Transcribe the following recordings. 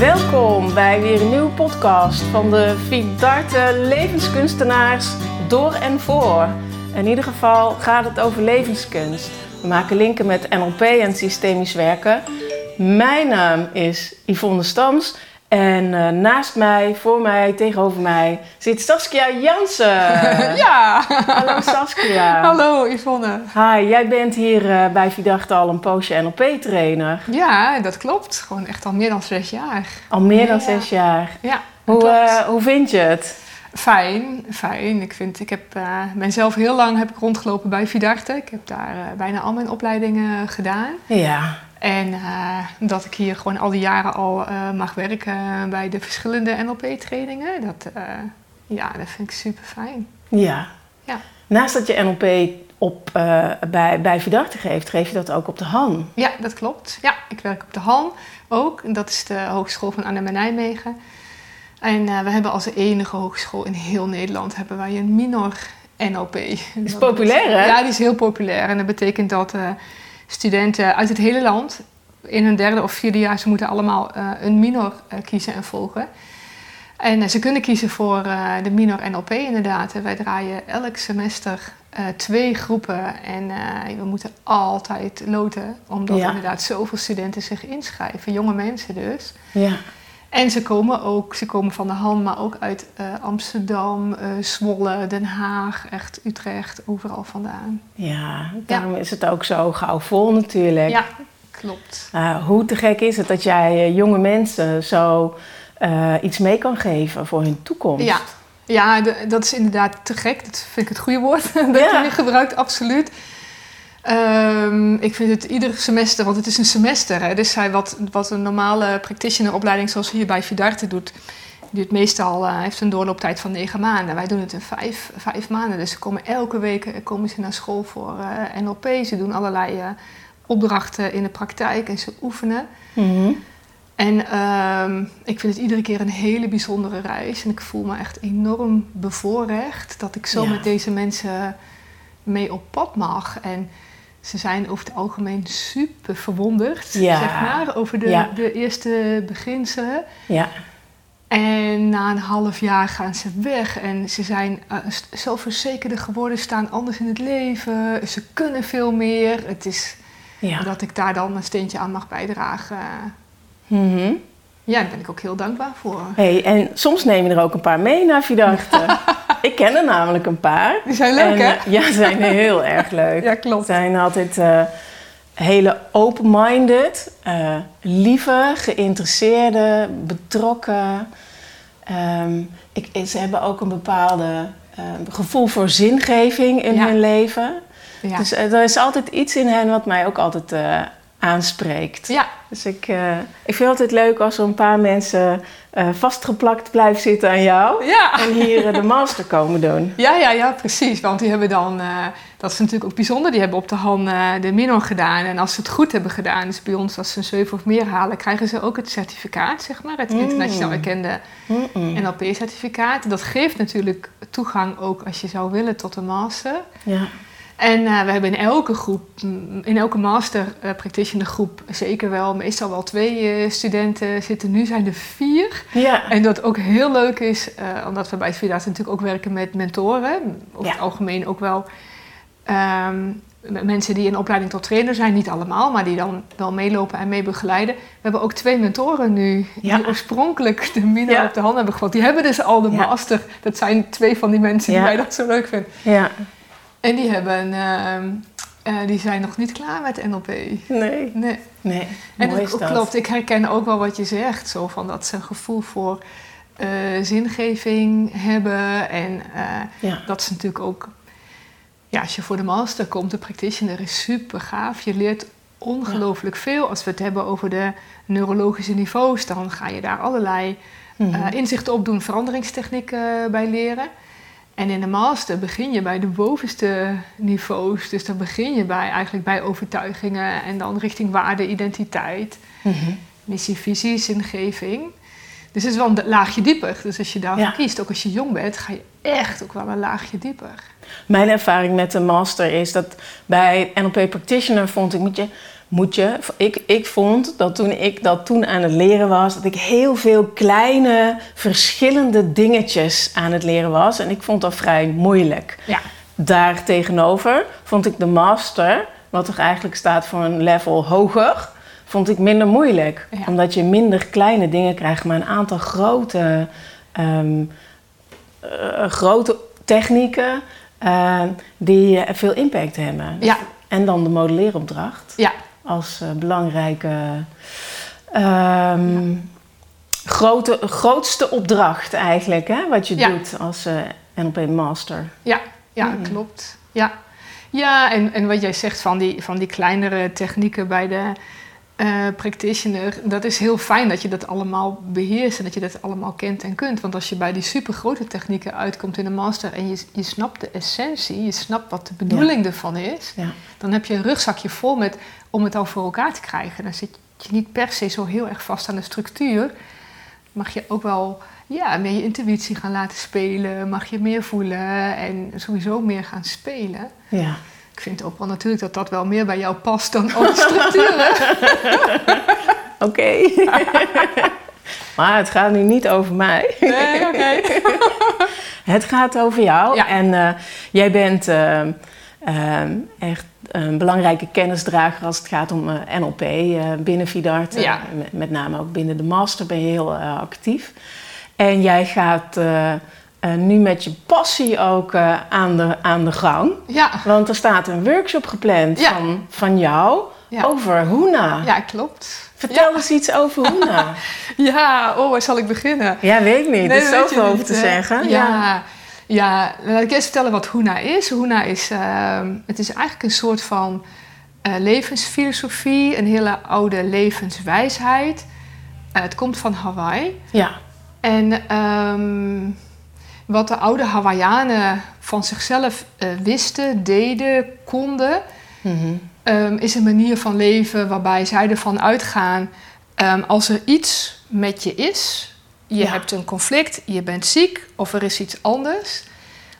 Welkom bij weer een nieuwe podcast van de Vidarte levenskunstenaars door en voor. In ieder geval gaat het over levenskunst. We maken linken met NLP en systemisch werken. Mijn naam is Yvonne Stams en uh, naast mij, voor mij, tegenover mij zit Saskia Jansen. ja. Hallo Saskia. Hallo Yvonne. Hi, jij bent hier uh, bij Vidarte al een poosje NLP-trainer. Ja, dat klopt. Gewoon echt al meer dan zes jaar. Al meer dan zes jaar? Ja. Hoe, uh, hoe vind je het? Fijn, fijn. Ik vind, ik heb mezelf heel lang heb ik rondgelopen bij Vidarte. Ik heb daar bijna al mijn opleidingen gedaan. Ja. En uh, dat ik hier gewoon al die jaren al uh, mag werken bij de verschillende NLP-trainingen, dat, uh, ja, dat vind ik super fijn. Ja. ja. Naast dat je NLP op, bij, bij Vidarte geeft, geef je dat ook op de Han? Ja, dat klopt. Ja, ik werk op de Han ook. Dat is de Hogeschool van Arnhem en Nijmegen. En we hebben als enige hogeschool in heel Nederland hebben wij een minor NLP. Dat is populair, hè? Ja, die is heel populair. En dat betekent dat studenten uit het hele land in hun derde of vierde jaar, ze moeten allemaal uh, een minor uh, kiezen en volgen. En uh, ze kunnen kiezen voor de minor NLP inderdaad. En wij draaien elk semester twee groepen en we moeten altijd loten, omdat ja. inderdaad zoveel studenten zich inschrijven, jonge mensen dus. Ja. En ze komen ook, ze komen van de hand, maar ook uit Amsterdam, Zwolle, Den Haag, echt Utrecht, overal vandaan. Ja, daarom is het ook zo gauw vol natuurlijk. Ja, klopt. Uh, hoe te gek is het dat jij jonge mensen zo iets mee kan geven voor hun toekomst? Ja, ja de, dat is inderdaad te gek. Dat vind ik het goede woord dat ja. je gebruikt, absoluut. Um, ik vind het ieder semester, want het is een semester. Hè, dus hij, wat, wat een normale practitioneropleiding zoals hier bij Vidarte doet, duurt meestal, uh, heeft een doorlooptijd van negen maanden. Wij doen het in vijf, vijf maanden. Dus ze komen elke week komen ze naar school voor uh, NLP. Ze doen allerlei uh, opdrachten in de praktijk en ze oefenen. Mm -hmm. En um, ik vind het iedere keer een hele bijzondere reis. En ik voel me echt enorm bevoorrecht dat ik zo Ja. met deze mensen mee op pad mag. En ze zijn over het algemeen super verwonderd, Ja. zeg maar, over de, Ja. de eerste beginselen. Ja, En na een half jaar gaan ze weg en ze zijn uh, zo verzekerder geworden, staan anders in het leven, ze kunnen veel meer. Het is ja. dat ik daar dan een steentje aan mag bijdragen. Mhm. Ja, daar ben ik ook heel dankbaar voor. Hey, en soms neem je er ook een paar mee naar Vidarte. ik ken er namelijk een paar. Die zijn leuk, En, hè? eh, ja, ze zijn heel erg leuk. Ja, klopt. Ze zijn altijd eh, hele open-minded, eh, lieve, geïnteresseerde, betrokken. Ehm, ik, ze hebben ook een bepaalde eh, gevoel voor zingeving in Ja. hun leven. Ja. Dus er is altijd iets in hen wat mij ook altijd aanspreekt. ja, Dus ik, ik vind het altijd leuk als er een paar mensen eh, vastgeplakt blijven zitten aan jou. ja. En hier eh, de master komen doen. Ja, ja, ja, precies. Want die hebben dan, eh, dat is natuurlijk ook bijzonder, die hebben op de hand de minor gedaan. En als ze het goed hebben gedaan, dus bij ons als ze een 7 of meer halen, krijgen ze ook het certificaat, zeg maar. Het Mm. internationaal erkende. NLP-certificaat. Dat geeft natuurlijk toegang ook als je zou willen tot een master. Ja. En eh, we hebben in elke groep, mm, in elke master eh, practitioner groep, zeker wel, meestal wel twee eh, studenten zitten. Nu zijn er vier. Ja. En dat ook heel leuk is, omdat we bij Vida's natuurlijk ook werken met mentoren. Over Ja. het algemeen ook wel met mensen die in opleiding tot trainer zijn. Niet allemaal, maar die dan wel meelopen en mee begeleiden. We hebben ook twee mentoren nu, Ja. die oorspronkelijk de Mino Ja. op de hand hebben gevolgd. Die hebben dus al de master. Dat zijn twee van die mensen die wij dat zo leuk vinden. ja. En die, hebben, ehm, eh, die zijn nog niet klaar met NLP. Nee. Nee. Nee. En is dat. klopt, ik herken ook wel wat je zegt. Zo van dat ze een gevoel voor eh, zingeving hebben. En eh, Ja. dat ze natuurlijk ook... Ja, als je voor de master komt, de practitioner is super gaaf. Je leert ongelooflijk veel. Als we het hebben over de neurologische niveaus... dan ga je daar allerlei Mhm. inzichten op doen, veranderingstechnieken bij leren. En in de master begin je bij de bovenste niveaus. Dus dan begin je bij, eigenlijk bij overtuigingen en dan richting waarde, identiteit, Mhm. missie, visie, zingeving. Dus het is wel een laagje dieper. Dus als je daarvoor Ja. kiest, ook als je jong bent, ga je echt ook wel een laagje dieper. Mijn ervaring met de master is dat bij NLP Practitioner vond ik, moet je moet je. Ik, ik vond dat toen ik dat toen aan het leren was, dat ik heel veel kleine, verschillende dingetjes aan het leren was. En ik vond dat vrij moeilijk. Ja. Daar tegenover vond ik de master, wat toch eigenlijk staat voor een level hoger, vond ik minder moeilijk. Ja. Omdat je minder kleine dingen krijgt, maar een aantal grote, ehm, eh, grote technieken eh, die eh, veel impact hebben. Ja. En dan de modelleeropdracht Ja, als eh, belangrijke, ehm, grote, grootste opdracht eigenlijk, hè, wat je doet als eh, NLP Master. ja, ja Mm. klopt. Ja, ja en, en wat jij zegt van die, van die kleinere technieken bij de eh, practitioner, dat is heel fijn dat je dat allemaal beheerst en dat je dat allemaal kent en kunt. Want als je bij die supergrote technieken uitkomt in een master en je, je snapt de essentie, je snapt wat de bedoeling ervan is, Ja. dan heb je een rugzakje vol met om het al voor elkaar te krijgen. Dan zit je niet per se zo heel erg vast aan de structuur. Mag je ook wel ja, meer je intuïtie gaan laten spelen, mag je meer voelen en sowieso meer gaan spelen. Ja. Ik vind ook wel natuurlijk dat dat wel meer bij jou past dan al die structuren. Oké. maar het gaat nu niet over mij. Nee, oké. Het gaat over jou. Ja. En eh, jij bent eh, eh, echt een belangrijke kennisdrager als het gaat om eh, NLP eh, binnen Vidart. Ja. met, name ook binnen de master ben je heel actief. En jij gaat eh, nu met je passie ook eh, aan, de, aan de gang. Ja, Want er staat een workshop gepland Ja. van, van jou Ja. over Hoena. ja klopt. Vertel eens iets over Hoena. Ja, oh, waar zal ik beginnen? ja, weet ik niet. Nee, er is zoveel over te zeggen. Ja, ja. laat ik eerst vertellen wat Huna is. Huna is, ehm, het is eigenlijk een soort van eh, levensfilosofie, een hele oude levenswijsheid. Het komt van Hawaii. ja. En ehm, wat de oude Hawaiianen van zichzelf eh, wisten, deden, konden, Mhm. ehm, is een manier van leven waarbij zij ervan uitgaan: ehm, als er iets met je is, je Ja. hebt een conflict, je bent ziek of er is iets anders,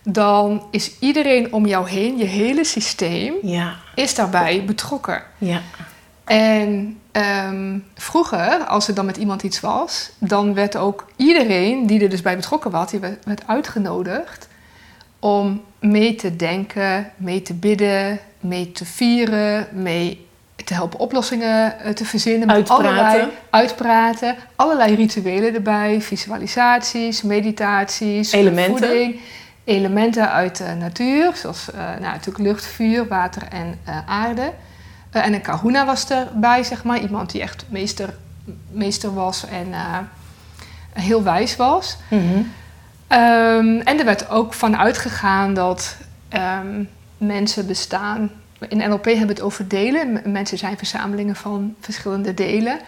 dan is iedereen om jou heen, je hele systeem, Ja, is daarbij betrokken. ja. En ehm, vroeger, als er dan met iemand iets was, dan werd ook iedereen die er dus bij betrokken was, die werd, werd uitgenodigd om mee te denken, mee te bidden, mee te vieren, mee te helpen oplossingen eh, te verzinnen. Uitpraten. Allerlei, uitpraten. Allerlei rituelen erbij, visualisaties, meditaties, Elementen. voeding. Elementen uit de natuur, zoals eh, nou, natuurlijk lucht, vuur, water en eh, aarde. Eh, en een kahuna was erbij, zeg maar. Iemand die echt meester, meester was en eh, heel wijs was. Mhm. Ehm, en er werd ook van uitgegaan dat ehm, mensen bestaan. In NLP hebben we het over delen. Mensen zijn verzamelingen van verschillende delen.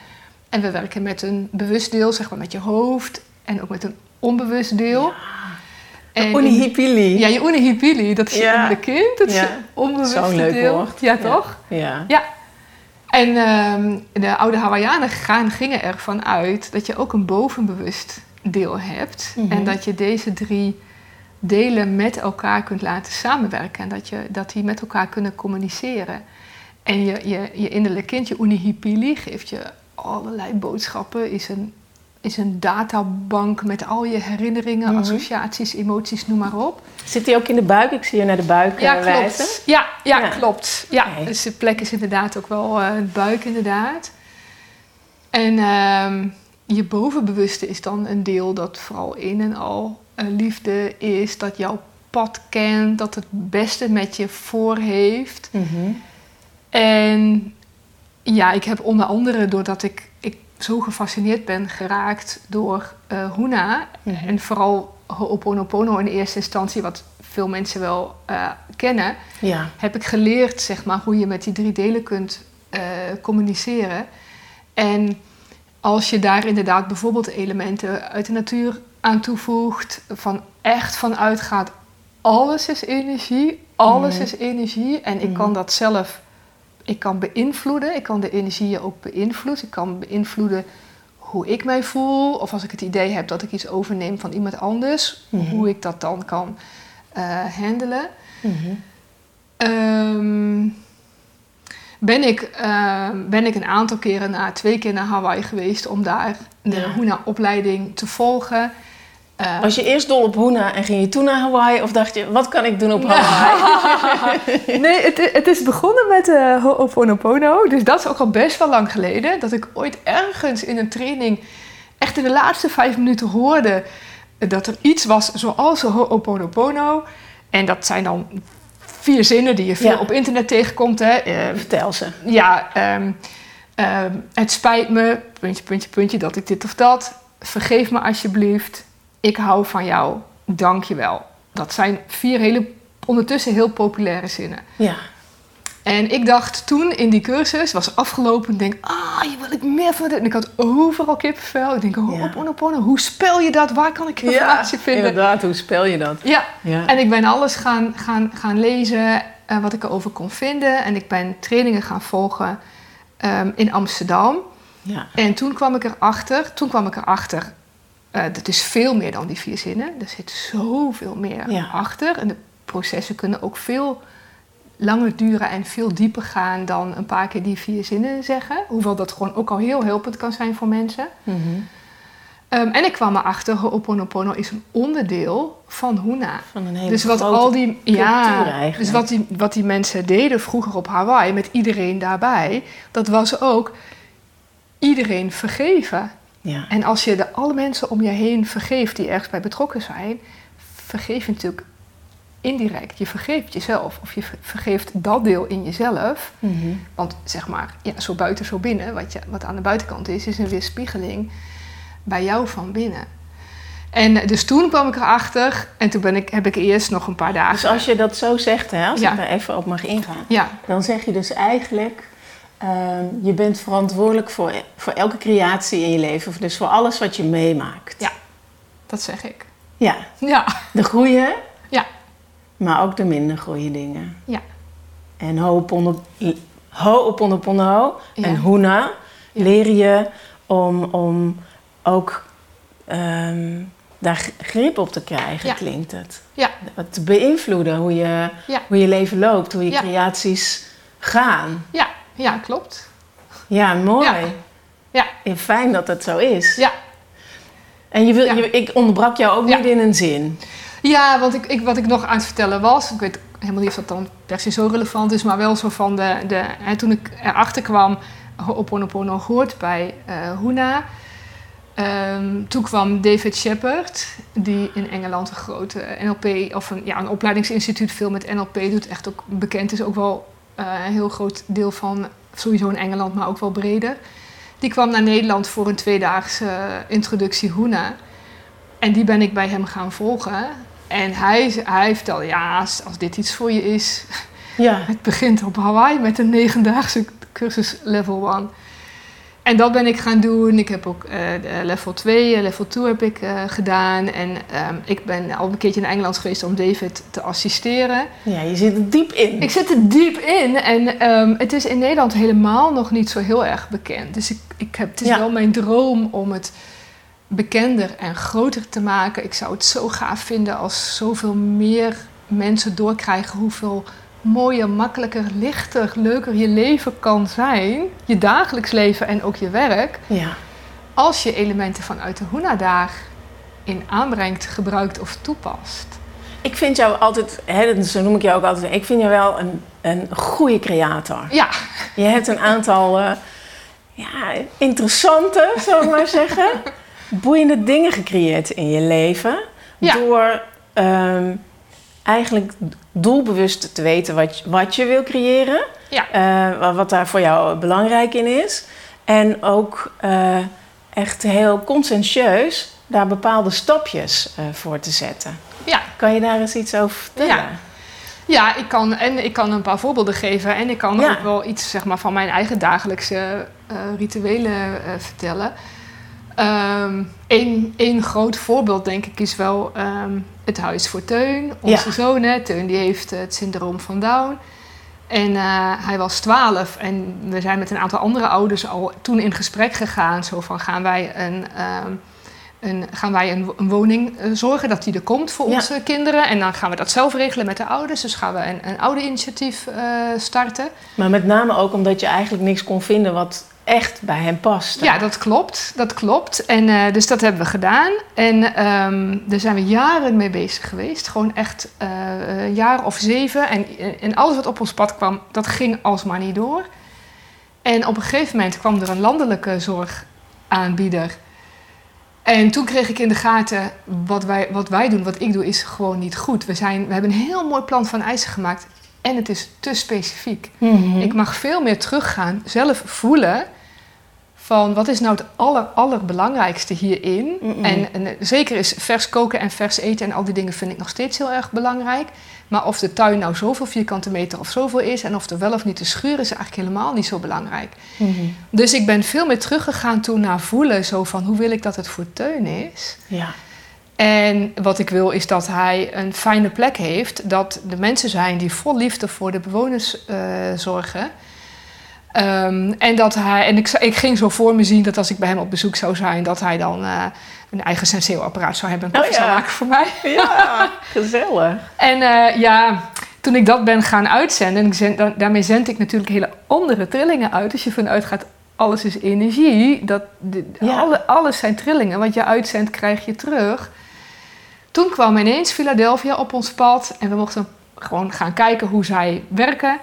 En we werken met een bewust deel, zeg maar met je hoofd. En ook met een onbewust deel. En Unihipili. ja, je unihipili, dat is je Ja. kind. Dat is Ja. je onbewuste Zo'n leuk deel. woord. Ja, toch? Ja. Ja. En ehm, de oude Hawaiianen gaan, gingen ervan uit dat je ook een bovenbewust deel hebt. Mhm. En dat je deze drie delen met elkaar kunt laten samenwerken. En dat, je, dat die met elkaar kunnen communiceren. En je, je, je innerlijke kind, je unihipili, geeft je allerlei boodschappen. Is een, is een databank met al je herinneringen, Mhm. associaties, emoties, noem maar op. Zit hij ook in de buik? Ik zie je naar de buik Ja, eh, wijzen. klopt. Ja, ja, Ja. klopt. Ja, dus de plek is inderdaad ook wel eh het buik inderdaad. En ehm, je bovenbewuste is dan een deel dat vooral in en al eh, liefde is, dat jouw pad kent, dat het beste met je voor heeft. Mhm. En ja, ik heb onder andere doordat ik zo gefascineerd ben geraakt door eh Huna Mhm. en vooral Ho'oponopono in eerste instantie, wat veel mensen wel eh, kennen, Ja. heb ik geleerd zeg maar, hoe je met die drie delen kunt eh, communiceren. En als je daar inderdaad bijvoorbeeld elementen uit de natuur aan toevoegt, van echt van uitgaat, alles is energie, alles Mhm. is energie. En ik Mhm. kan dat zelf, ik kan beïnvloeden, ik kan de energieën ook beïnvloeden. Ik kan beïnvloeden hoe ik mij voel, of als ik het idee heb dat ik iets overneem van iemand anders, Mhm. hoe ik dat dan kan eh, handelen. Mhm. Ehm, ben ik, uh, ben ik een aantal keren, na twee keer naar Hawaii geweest om daar de Ja. Huna-opleiding te volgen. Uh, Was je eerst dol op Hoena en ging je toen naar Hawaii? Of dacht je, wat kan ik doen op Hawaii? nee, het, het is begonnen met uh, Ho'oponopono. Dus dat is ook al best wel lang geleden. Dat ik ooit ergens in een training echt in de laatste vijf minuten hoorde dat er iets was zoals Ho'oponopono. En dat zijn dan vier zinnen die je veel Ja. op internet tegenkomt. Hè. Eh, Vertel ze. ja, ehm, ehm, het spijt me, puntje, puntje, puntje, dat ik dit of dat. Vergeef me alsjeblieft. Ik hou van jou. Dank je wel. Dat zijn vier hele, ondertussen heel populaire zinnen. Ja. En ik dacht toen in die cursus, was afgelopen, ik denk, ah, hier wil ik meer van. dit. En ik had overal kippenvel. Ik denk, oh, Ja. oponopono, hoe spel je dat? Waar kan ik informatie vinden? inderdaad. Hoe spel je dat? Ja, Ja. en ik ben alles gaan, gaan, gaan lezen eh, wat ik erover kon vinden. En ik ben trainingen gaan volgen ehm, in Amsterdam. ja. En toen kwam ik erachter, toen kwam ik erachter, eh dat is veel meer dan die vier zinnen. Er zit zoveel meer Ja. achter. En de processen kunnen ook veel langer duren en veel dieper gaan dan een paar keer die vier zinnen zeggen. Hoewel dat gewoon ook al heel helpend kan zijn voor mensen. Mhm. Ehm, en ik kwam erachter, Ho'oponopono is een onderdeel van Huna. Van een hele Dus wat al die, ja, eigenlijk. dus wat die, wat die mensen deden vroeger op Hawaii met iedereen daarbij, dat was ook iedereen vergeven. Ja. En als je de alle mensen om je heen vergeeft die ergens bij betrokken zijn, vergeef je natuurlijk indirect. Je vergeeft jezelf of je ver- vergeeft dat deel in jezelf. Mhm. Want zeg maar, ja, zo buiten, zo binnen, wat, je, wat aan de buitenkant is, is een weerspiegeling bij jou van binnen. En eh, dus toen kwam ik erachter en toen ben ik, heb ik eerst nog een paar dagen. Dus als je dat zo zegt, hè, als Ja. ik daar even op mag ingaan, Ja, dan zeg je dus eigenlijk, ehm, je bent verantwoordelijk voor, voor elke creatie in je leven, dus voor alles wat je meemaakt. Ja. dat zeg ik. Ja, Ja, de goede, Ja. maar ook de minder goede dingen. Ja. En ho'opono- ho'oponopono Ja. en huna Ja. leer je om, om ook ehm, daar grip op te krijgen, Ja. klinkt het. Ja. Te beïnvloeden hoe je, hoe je leven loopt, hoe je creaties gaan. ja, ja, klopt. Ja, mooi. Ja. Ja. Ja, Fijn dat het zo is. Ja, En je wil, Ja. je, ik onderbrak jou ook niet in een zin. ja want ik, ik, wat ik nog aan het vertellen was, ik weet helemaal niet of dat dan per se zo relevant is, maar wel zo van de, de hè, toen ik erachter kwam, Ho'oponopono hoort bij eh Huna. Ehm, toen kwam David Shepard, die in Engeland een grote NLP, of een, ja, een opleidingsinstituut veel met NLP doet, echt ook bekend is, ook wel een heel groot deel van, sowieso in Engeland, maar ook wel breder. Die kwam naar Nederland voor een tweedaagse introductie Huna. En die ben ik bij hem gaan volgen. En hij, hij vertelde, ja, als, als dit iets voor je is, Ja. het begint op Hawaii met een negendaagse cursus level 1. En dat ben ik gaan doen. Ik heb ook eh, level 2, eh, level 2 heb ik eh, gedaan. En ehm, ik ben al een keertje in Engeland geweest om David te assisteren. ja, je zit er diep in. Ik zit er diep in en ehm, het is in Nederland helemaal nog niet zo heel erg bekend. Dus ik, ik heb, het is Ja. wel mijn droom om het bekender en groter te maken. Ik zou het zo gaaf vinden als zoveel meer mensen doorkrijgen hoeveel mooier, makkelijker, lichter, leuker je leven kan zijn. Je dagelijks leven en ook je werk. Ja. Als je elementen vanuit de Huna-dag in aanbrengt, gebruikt of toepast. Ik vind jou altijd, hè, zo noem ik jou ook altijd, ik vind jou wel een, een goede creator. Ja, Je hebt een aantal eh, ja, interessante, zal ik maar zeggen, boeiende dingen gecreëerd in je leven. Ja. Door ehm, eigenlijk doelbewust te weten wat, je- wat je wil creëren. Ja. eh, wa- wat daar voor jou belangrijk in is. En ook eh, echt heel conscientieus daar bepaalde stapjes eh, voor te zetten. ja. Kan je daar eens iets over vertellen? Ja. Ja, ik kan, en ik kan een paar voorbeelden geven. En ik kan Ja. ook wel iets zeg maar, van mijn eigen dagelijkse rituelen vertellen. Eén één groot voorbeeld, denk ik, is wel ehm, het Huis voor Teun. Onze Ja. zoon, hè, Teun, die heeft het syndroom van Down. En eh, hij was 12 en we zijn met een aantal andere ouders al toen in gesprek gegaan. Zo van, gaan wij een, ehm, een, gaan wij een, een woning eh, zorgen dat die er komt voor Ja. onze kinderen. En dan gaan we dat zelf regelen met de ouders. Dus gaan we een, een oude-initiatief eh, starten. Maar met name ook omdat je eigenlijk niks kon vinden wat echt bij hem past. Ja, dat klopt. Dat klopt. En eh, dus dat hebben we gedaan. En ehm, daar zijn we jaren mee bezig geweest. Gewoon echt eh, een jaar of zeven. En, en alles wat op ons pad kwam, dat ging alsmaar niet door. En op een gegeven moment kwam er een landelijke zorgaanbieder. En toen kreeg ik in de gaten, wat wij, wat wij doen, wat ik doe, is gewoon niet goed. We, zijn, we hebben een heel mooi plan van eisen gemaakt. En het is te specifiek. Mhm. Ik mag veel meer teruggaan, zelf voelen van wat is nou het aller, allerbelangrijkste hierin. Mhm. En, en eh, zeker is vers koken en vers eten en al die dingen vind ik nog steeds heel erg belangrijk. Maar of de tuin nou zoveel vierkante meter of zoveel is en of er wel of niet te schuren is eigenlijk helemaal niet zo belangrijk. Mhm. Dus ik ben veel meer teruggegaan toen naar voelen, zo van hoe wil ik dat het voor Teun is. Ja. En wat ik wil is dat hij een fijne plek heeft. Dat de mensen zijn die vol liefde voor de bewoners eh, zorgen. Ehm, en dat hij, en ik, ik ging zo voor me zien dat als ik bij hem op bezoek zou zijn, dat hij dan eh, een eigen senseo-apparaat zou hebben en koffie Oh ja. zou maken voor mij. Ja, gezellig. En eh, ja, toen ik dat ben gaan uitzenden, en zend, daarmee zend ik natuurlijk hele andere trillingen uit. Als je vanuit gaat, alles is energie. Dat, de- Ja. alle, alles zijn trillingen. Wat je uitzendt, krijg je terug. Toen kwam ineens Philadelphia op ons pad en we mochten gewoon gaan kijken hoe zij werken.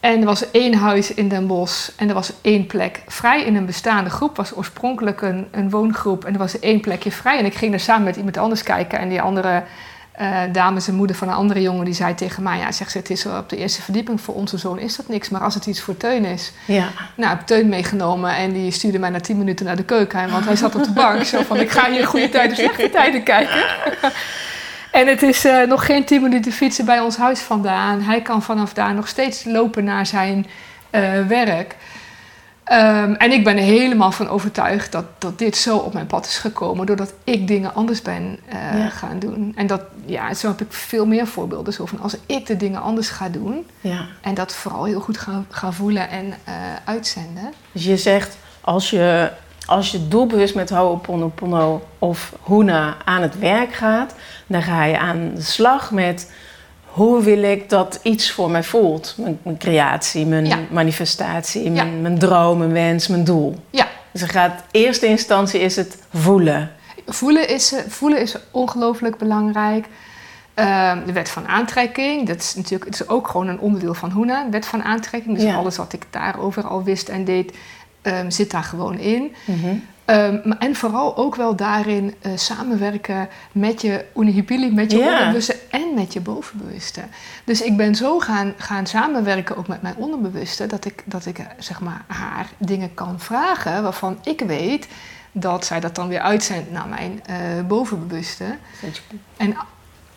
En er was één huis in Den Bosch en er was één plek vrij in een bestaande groep. was oorspronkelijk een, een woongroep en er was één plekje vrij. En ik ging er samen met iemand anders kijken en die andere eh dame, zijn moeder van een andere jongen, die zei tegen mij... Ja, zegt ze, het is op de eerste verdieping voor onze zoon is dat niks. Maar als het iets voor Teun is... Ja. Nou, ik heb Teun meegenomen en die stuurde mij na tien minuten naar de keuken. Want hij zat op de bank. Zo van, ik ga hier goede tijden, slechte tijden kijken. En het is eh, nog geen tien minuten fietsen bij ons huis vandaan. Hij kan vanaf daar nog steeds lopen naar zijn eh, werk. Ehm, en ik ben er helemaal van overtuigd dat, dat dit zo op mijn pad is gekomen. Doordat ik dingen anders ben eh, Ja. gaan doen. En dat, ja, zo heb ik veel meer voorbeelden. Zo van, als ik de dingen anders ga doen... ja. En dat vooral heel goed gaan, gaan voelen en eh, uitzenden. Dus je zegt, als je, als je doelbewust met Ho'oponopono of Huna aan het werk gaat, dan ga je aan de slag met hoe wil ik dat iets voor mij voelt. Mijn, mijn creatie, mijn Ja. manifestatie, mijn, mijn droom, mijn wens, mijn doel. Ja. Dus er gaat, eerste instantie is het voelen. Voelen is, eh, voelen is ongelooflijk belangrijk. Ehm, de wet van aantrekking, dat is natuurlijk het is ook gewoon een onderdeel van Hoena. De wet van aantrekking, dus Ja. alles wat ik daarover al wist en deed, ehm, zit daar gewoon in. Mhm. Maar- en vooral ook wel daarin eh, samenwerken met je unihipili, met je onderbewuste en met je bovenbewuste. Dus ik ben zo gaan, gaan samenwerken ook met mijn onderbewuste, dat ik, dat ik eh, zeg maar, haar dingen kan vragen waarvan ik weet dat zij dat dan weer uitzendt naar mijn eh, bovenbewuste. En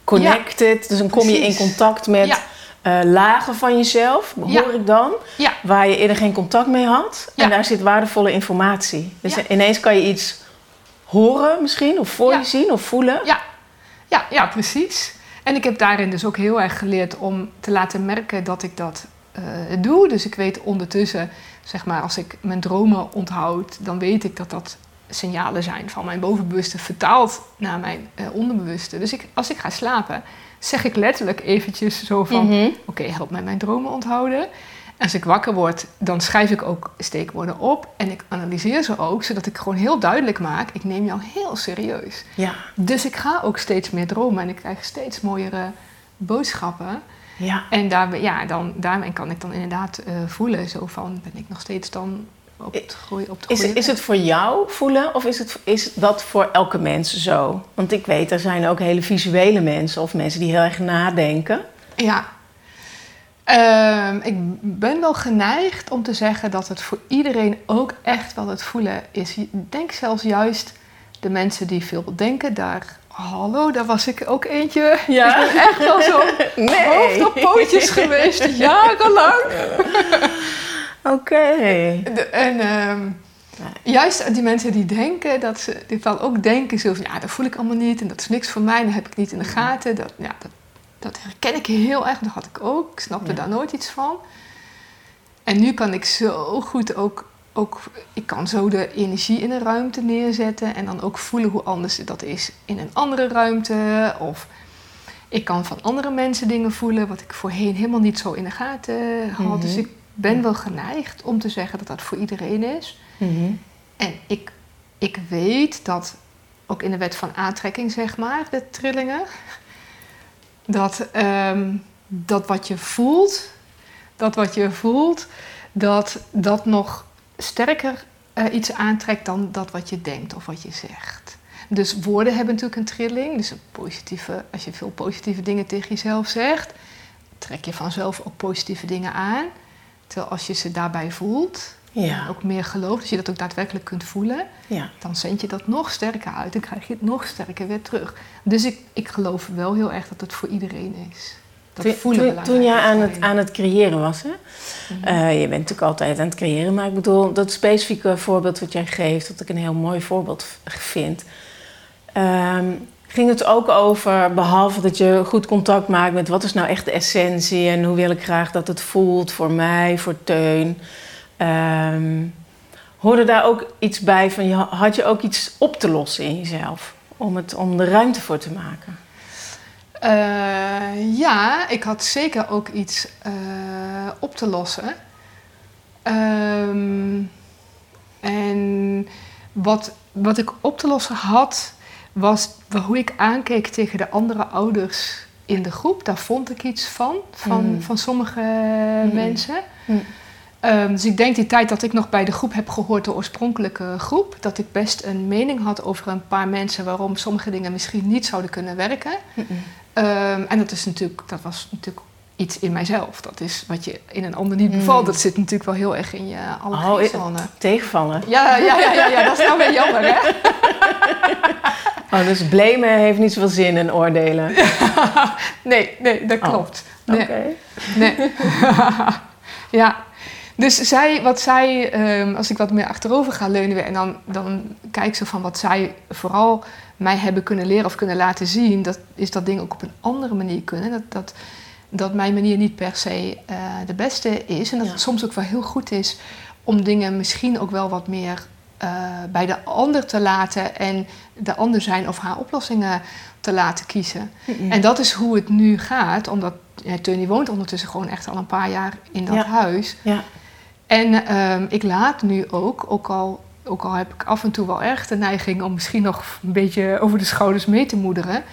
Connected, dus dan kom je in contact met Ja. Eh, lagen van jezelf, hoor Ja. ik dan. ja, waar je eerder geen contact mee had. Ja. En daar zit waardevolle informatie. Dus ineens kan je iets horen misschien, of voor je zien, of voelen. Ja, ja, ja, precies. En ik heb daarin dus ook heel erg geleerd om te laten merken dat ik dat eh, doe. Dus ik weet ondertussen, zeg maar, als ik mijn dromen onthoud, dan weet ik dat dat signalen zijn van mijn bovenbewuste vertaald naar mijn eh, onderbewuste. Dus ik, als ik ga slapen, zeg ik letterlijk eventjes zo van, Mhm. oké, help mij mijn dromen onthouden. Als ik wakker word, dan schrijf ik ook steekwoorden op en ik analyseer ze ook, zodat ik gewoon heel duidelijk maak, ik neem jou heel serieus. Ja. Dus ik ga ook steeds meer dromen en ik krijg steeds mooiere boodschappen. ja. En daar, ja, dan, daarmee kan ik dan inderdaad eh, voelen, zo van, ben ik nog steeds dan op het groeien, op het Is, groeien. is het voor jou voelen of is, het, is dat voor elke mens zo? Want ik weet, er zijn ook hele visuele mensen of mensen die heel erg nadenken. Ja. Ehm, ik ben wel geneigd om te zeggen dat het voor iedereen ook echt wel het voelen is. Ik denk zelfs juist de mensen die veel denken, daar... Hallo, daar was ik ook eentje. Ja. Ik ben echt wel zo hoofd op pootjes geweest, jarenlang. Oké. En ehm, juist die mensen die denken, dat ze die wel ook denken zo van, ja, dat voel ik allemaal niet en dat is niks voor mij, dat heb ik niet in de gaten. Dat, ja, dat, dat herken ik heel erg, dat had ik ook. Ik snapte Ja. daar nooit iets van. En nu kan ik zo goed ook ook, ik kan zo de energie in een ruimte neerzetten en dan ook voelen hoe anders dat is in een andere ruimte. Of ik kan van andere mensen dingen voelen wat ik voorheen helemaal niet zo in de gaten had. Dus ik ben wel geneigd om te zeggen dat dat voor iedereen is. Mhm. En ik, ik weet dat, ook in de wet van aantrekking zeg maar, de trillingen, dat, ehm, dat wat je voelt, dat wat je voelt, dat dat nog sterker eh, iets aantrekt dan dat wat je denkt of wat je zegt. Dus woorden hebben natuurlijk een trilling. Dus een positieve, als je veel positieve dingen tegen jezelf zegt, trek je vanzelf ook positieve dingen aan. Terwijl als je ze daarbij voelt, Ja. ook meer gelooft, als je dat ook daadwerkelijk kunt voelen, ja. dan zend je dat nog sterker uit en krijg je het nog sterker weer terug. Dus ik, ik geloof wel heel erg dat het voor iedereen is. Dat Toen, voelen toen, toen je is aan het, aan het creëren was, hè? Mhm. Eh, je bent natuurlijk altijd aan het creëren, maar ik bedoel, dat specifieke voorbeeld wat jij geeft, dat ik een heel mooi voorbeeld vind. Ehm, ging het ook over, behalve dat je goed contact maakt met wat is nou echt de essentie en hoe wil ik graag dat het voelt voor mij, voor Teun. Ehm, hoorde daar ook iets bij van, je, had je ook iets op te lossen in jezelf? Om, het, om er ruimte voor te maken? Eh, ja, ik had zeker ook iets eh, op te lossen. Ehm, en wat, wat ik op te lossen had, was hoe ik aankeek tegen de andere ouders in de groep. Daar vond ik iets van, van, Mm. van sommige Mm. mensen. Mm. Ehm, dus ik denk die tijd dat ik nog bij de groep heb gehoord, de oorspronkelijke groep, dat ik best een mening had over een paar mensen waarom sommige dingen misschien niet zouden kunnen werken. Ehm, en dat, is natuurlijk, dat was natuurlijk iets in mijzelf. Dat is wat je in een ander niet bevalt. Mm. Dat zit natuurlijk wel heel erg in je Oh, allergiezone. Tegenvallen. ja, ja, ja, ja, ja, dat is nou weer jammer, hè? Oh, dus blamen heeft niet zoveel zin in oordelen. nee, nee, dat Oh, klopt. Nee, Oké. nee. ja. Dus zij, wat zij, ehm, als ik wat meer achterover ga leunen en dan, dan kijk ze van wat zij vooral mij hebben kunnen leren of kunnen laten zien, dat is dat dingen ook op een andere manier kunnen. Dat, dat, dat mijn manier niet per se eh, de beste is en dat Ja. het soms ook wel heel goed is om dingen misschien ook wel wat meer eh, bij de ander te laten en de ander zijn of haar oplossingen te laten kiezen. En dat is hoe het nu gaat, omdat ja, Tony woont ondertussen gewoon echt al een paar jaar in dat Ja. huis. Ja. En ehm, ik laat nu ook, ook al, ook al heb ik af en toe wel echt de neiging om misschien nog een beetje over de schouders mee te moederen.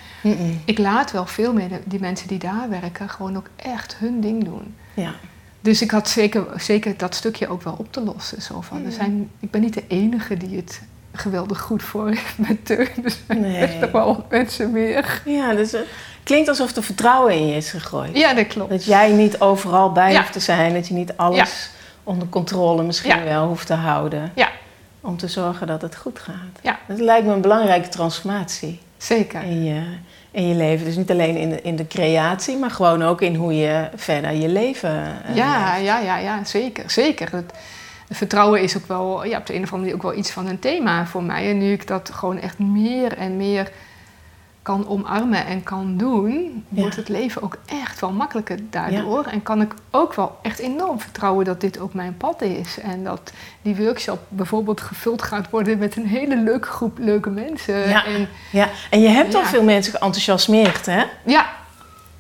Ik laat wel veel meer de- die mensen die daar werken gewoon ook echt hun ding doen. Ja. Dus ik had zeker, zeker dat stukje ook wel op te lossen. Zo van, er zijn, ik ben niet de enige die het geweldig goed voor heeft met Teun. Er Nee. echt nog wel wat mensen meer. Ja, dus het klinkt alsof er vertrouwen in je is gegooid. Ja, dat klopt. Dat jij niet overal bij Ja. hoeft te zijn. Dat je niet alles onder controle misschien Ja. wel hoeft te houden. Ja. Om te zorgen dat het goed gaat. Ja. Dat lijkt me een belangrijke transformatie Zeker. in je, in je leven. Dus niet alleen in de, in de creatie, maar gewoon ook in hoe je verder je leven eh, Ja, leeft. ja, ja, ja, zeker. zeker. Het, vertrouwen is ook wel ja, op de een of andere manier ook wel iets van een thema voor mij. En nu ik dat gewoon echt meer en meer kan omarmen en kan doen, Ja. wordt het leven ook echt wel makkelijker daardoor. En kan ik ook wel echt enorm vertrouwen dat dit ook mijn pad is. En dat die workshop bijvoorbeeld gevuld gaat worden met een hele leuke groep leuke mensen. Ja. En, Ja, en je hebt al veel mensen geenthousiasmeerd, hè? ja,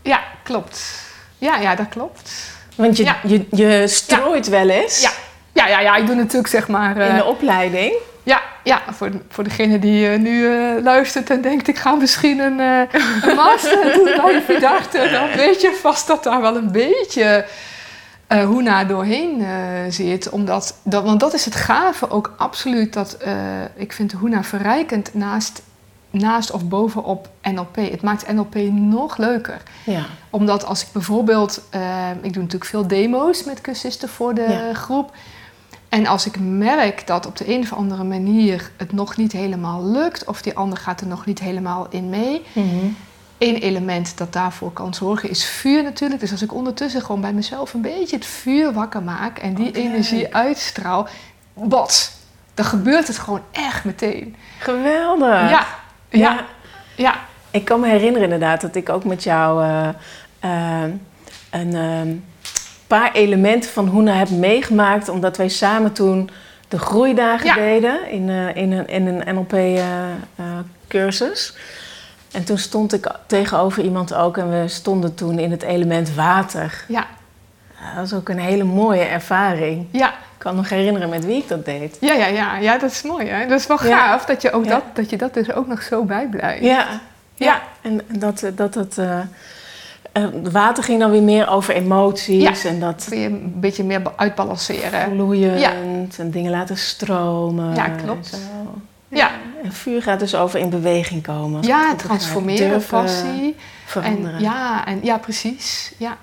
ja, klopt. Ja, ja, dat klopt. Want je, je, je strooit wel eens Ja, ja, ja, ja, ik doe natuurlijk zeg maar... in eh, de opleiding. Ja, ja voor, voor degene die eh, nu eh, luistert en denkt... ik ga misschien een, eh, een master doen bij Vidarte... dan weet je vast dat daar wel een beetje eh Hoena doorheen eh, zit. Omdat, dat, want dat is het gave ook absoluut. Dat, ik vind Hoena verrijkend naast, naast of bovenop NLP. Het maakt NLP nog leuker Ja. omdat als ik bijvoorbeeld, ik doe natuurlijk veel demo's met cursisten voor de Ja. groep. En als ik merk dat op de een of andere manier het nog niet helemaal lukt, of die ander gaat er nog niet helemaal in mee. Mhm. Eén element dat daarvoor kan zorgen is vuur natuurlijk. Dus als ik ondertussen gewoon bij mezelf een beetje het vuur wakker maak en die energie uitstraal, wat? Dan gebeurt het gewoon echt meteen. Geweldig. Ja, ja, Ja. ja. Ik kan me herinneren inderdaad dat ik ook met jou eh, eh, een ehm, paar elementen van Hoena heb meegemaakt. Omdat wij samen toen de groeidagen deden in, uh, in, een, in een NLP-cursus. en toen stond ik tegenover iemand ook en we stonden toen in het element water. Ja. Dat was ook een hele mooie ervaring. Ja. Ik kan nog herinneren met wie ik dat deed. Ja, ja, ja. ja dat is mooi hè. Dat is wel gaaf dat, je ook dat, dat je dat dus ook nog zo bijblijft. Ja, ja. en dat dat... dat uh, water ging dan weer meer over emoties. en dat weer een beetje meer uitbalanceren. Vloeiend en dingen laten stromen. Ja, klopt. Ja. En vuur gaat dus over in beweging komen. Ja, transformeren, passie. Veranderen. En, ja, en, ja, precies. Ja,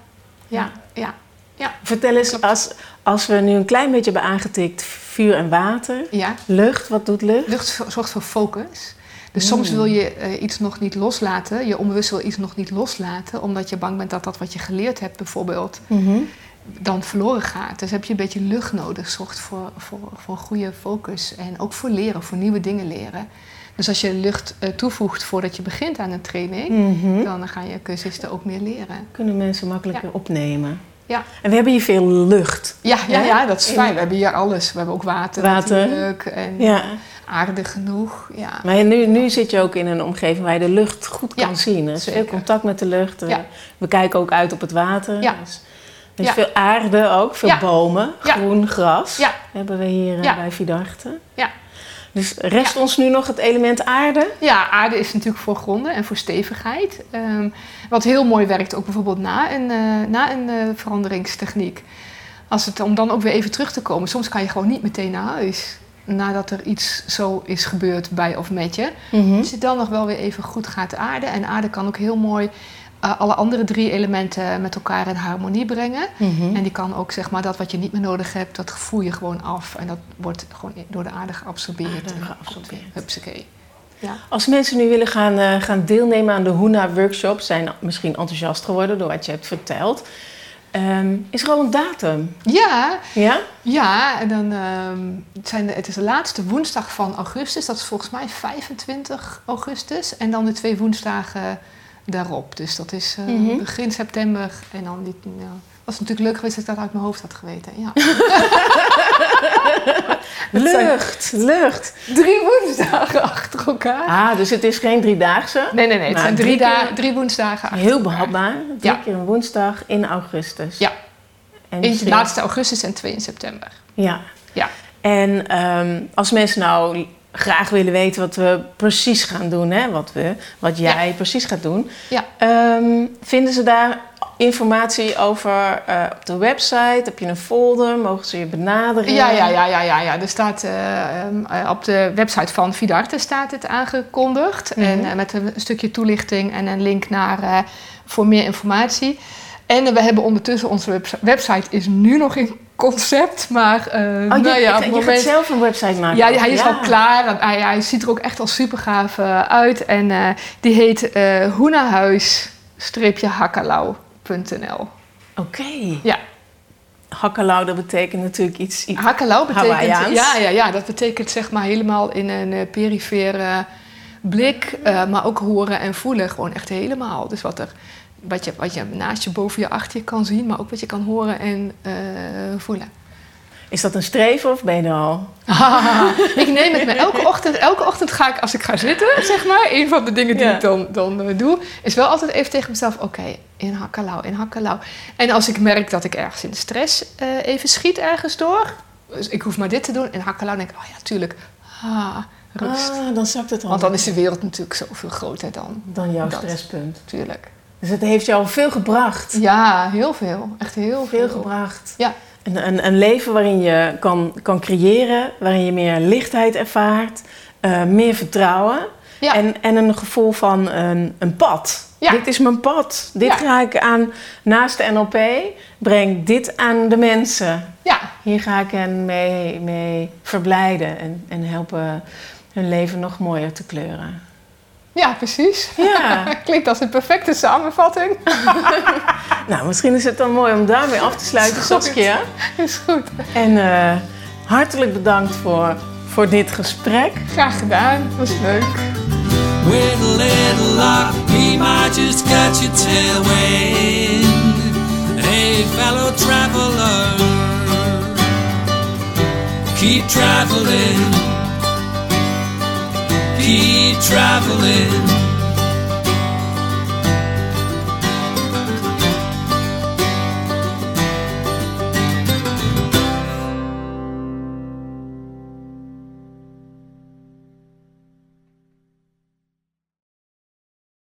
ja, ja. ja. Vertel eens, als, als we nu een klein beetje hebben aangetikt vuur en water. Ja. Lucht, wat doet lucht? Lucht zorgt voor focus. Dus soms wil je uh, iets nog niet loslaten, je onbewust wil iets nog niet loslaten, omdat je bang bent dat dat wat je geleerd hebt bijvoorbeeld, mm dan verloren gaat. Dus heb je een beetje lucht nodig, zorgt voor, voor, voor goede focus en ook voor leren, voor nieuwe dingen leren. Dus als je lucht uh, toevoegt voordat je begint aan een training, mhm. dan gaan je cursisten ook meer leren. Kunnen mensen makkelijker opnemen. Ja. En we hebben hier veel lucht. Ja, ja, ja, dat is fijn. We hebben hier alles. We hebben ook water, water. natuurlijk. En ja. aarde genoeg. Ja. Maar nu, nu zit je ook in een omgeving waar je de lucht goed kan zien. Er is veel contact met de lucht. We kijken ook uit op het water. Ja. Dus er is veel aarde ook, veel bomen, groen gras hebben we hier uh, bij Vidarte. Ja. Dus rest ons nu nog het element aarde? Ja, aarde is natuurlijk voor gronden en voor stevigheid. Um, wat heel mooi werkt, ook bijvoorbeeld na een, uh, na een uh, veranderingstechniek. Als het, om dan ook weer even terug te komen. Soms kan je gewoon niet meteen naar huis. Nadat er iets zo is gebeurd bij of met je. Mm Als je dan nog wel weer even goed gaat aarden. En aarde kan ook heel mooi alle andere drie elementen met elkaar in harmonie brengen. Mhm. En die kan ook zeg maar dat wat je niet meer nodig hebt, dat voel je gewoon af. En dat wordt gewoon door de aarde geabsorbeerd. Aarde geabsorbeerd. Hupsakee. Ja. Als mensen nu willen gaan, uh, gaan deelnemen aan de Huna workshop, zijn misschien enthousiast geworden door wat je hebt verteld. Um, is er al een datum? Ja. Ja? Ja, en dan, um, het, zijn de, het is de laatste woensdag van augustus. Dat is volgens mij 25 augustus. En dan de twee woensdagen daarop. Dus dat is uh, mm -hmm. begin september. En dan die, ja, was natuurlijk leuk geweest dat ik dat uit mijn hoofd had geweten. Ja. lucht, lucht. Drie woensdagen achter elkaar. Ah, dus het is geen driedaagse? Nee, nee, nee. Het zijn drie, drie, drie woensdagen achter Heel behapbaar. Drie ja. keer een woensdag in augustus. Ja. En in de laatste augustus en twee in september. Ja. Ja. En um, als mensen nou graag willen weten wat we precies gaan doen, hè? Wat, we, wat jij precies gaat doen. Ja. Um, vinden ze daar informatie over uh, op de website? Heb je een folder? Mogen ze je benaderen? Ja, ja, ja, ja, ja. ja. Er staat uh, um, op de website van Vidarte staat het aangekondigd. Mm -hmm. En met een stukje toelichting en een link naar voor meer informatie. En we hebben ondertussen onze website is nu nog in concept, maar uh, oh, nou je, ja, op je moment... gaat zelf een website maken? Ja, hij is ja. al klaar. Hij, hij, ziet er ook echt al super gaaf uh, uit. En uh, die heet uh, hoenahuis-hakkelau.nl Oké. Okay. Ja. Hakkelau, dat betekent natuurlijk iets, iets Hakkelau betekent... Ja, ja, ja, dat betekent zeg maar helemaal in een perifere blik, maar ook horen en voelen. Gewoon echt helemaal. Dus wat er wat je, wat je naast je, boven je, achter je kan zien, maar ook wat je kan horen en uh, voelen. Is dat een streven of ben je er al? ik neem het me elke ochtend. Elke ochtend ga ik, als ik ga zitten, zeg maar, een van de dingen die ja. ik dan, dan uh, doe, is wel altijd even tegen mezelf: oké, okay, in hakkelau, in hakkelau. En als ik merk dat ik ergens in de stress uh, even schiet ergens door, dus ik hoef maar dit te doen, in hakkelau denk ik: oh ja, tuurlijk. Ah, rust. Ah, dan zakt het al. Want dan is de wereld natuurlijk zoveel groter dan. Dan jouw dat. stresspunt. Tuurlijk. Dus het heeft jou veel gebracht. Ja, heel veel. Echt heel veel. Veel gebracht. Ja. Een, een, een, leven waarin je kan, kan creëren, waarin je meer lichtheid ervaart, uh, meer vertrouwen ja. en, en een gevoel van een, een pad. Ja. Dit is mijn pad. Dit Ja. ga ik aan naast de NLP. Breng dit aan de mensen. Ja, Hier ga ik hen mee, mee verblijden en, en helpen hun leven nog mooier te kleuren. Ja precies. Ja. Klinkt als een perfecte samenvatting. nou, misschien is het dan mooi om daarmee af te sluiten, Is. Saskia. Is goed. En eh, hartelijk bedankt voor, voor dit gesprek. Graag gedaan. Was leuk. With a little luck, we might just catch a tailwind. Hey, fellow traveler, Keep traveling. Keep traveling.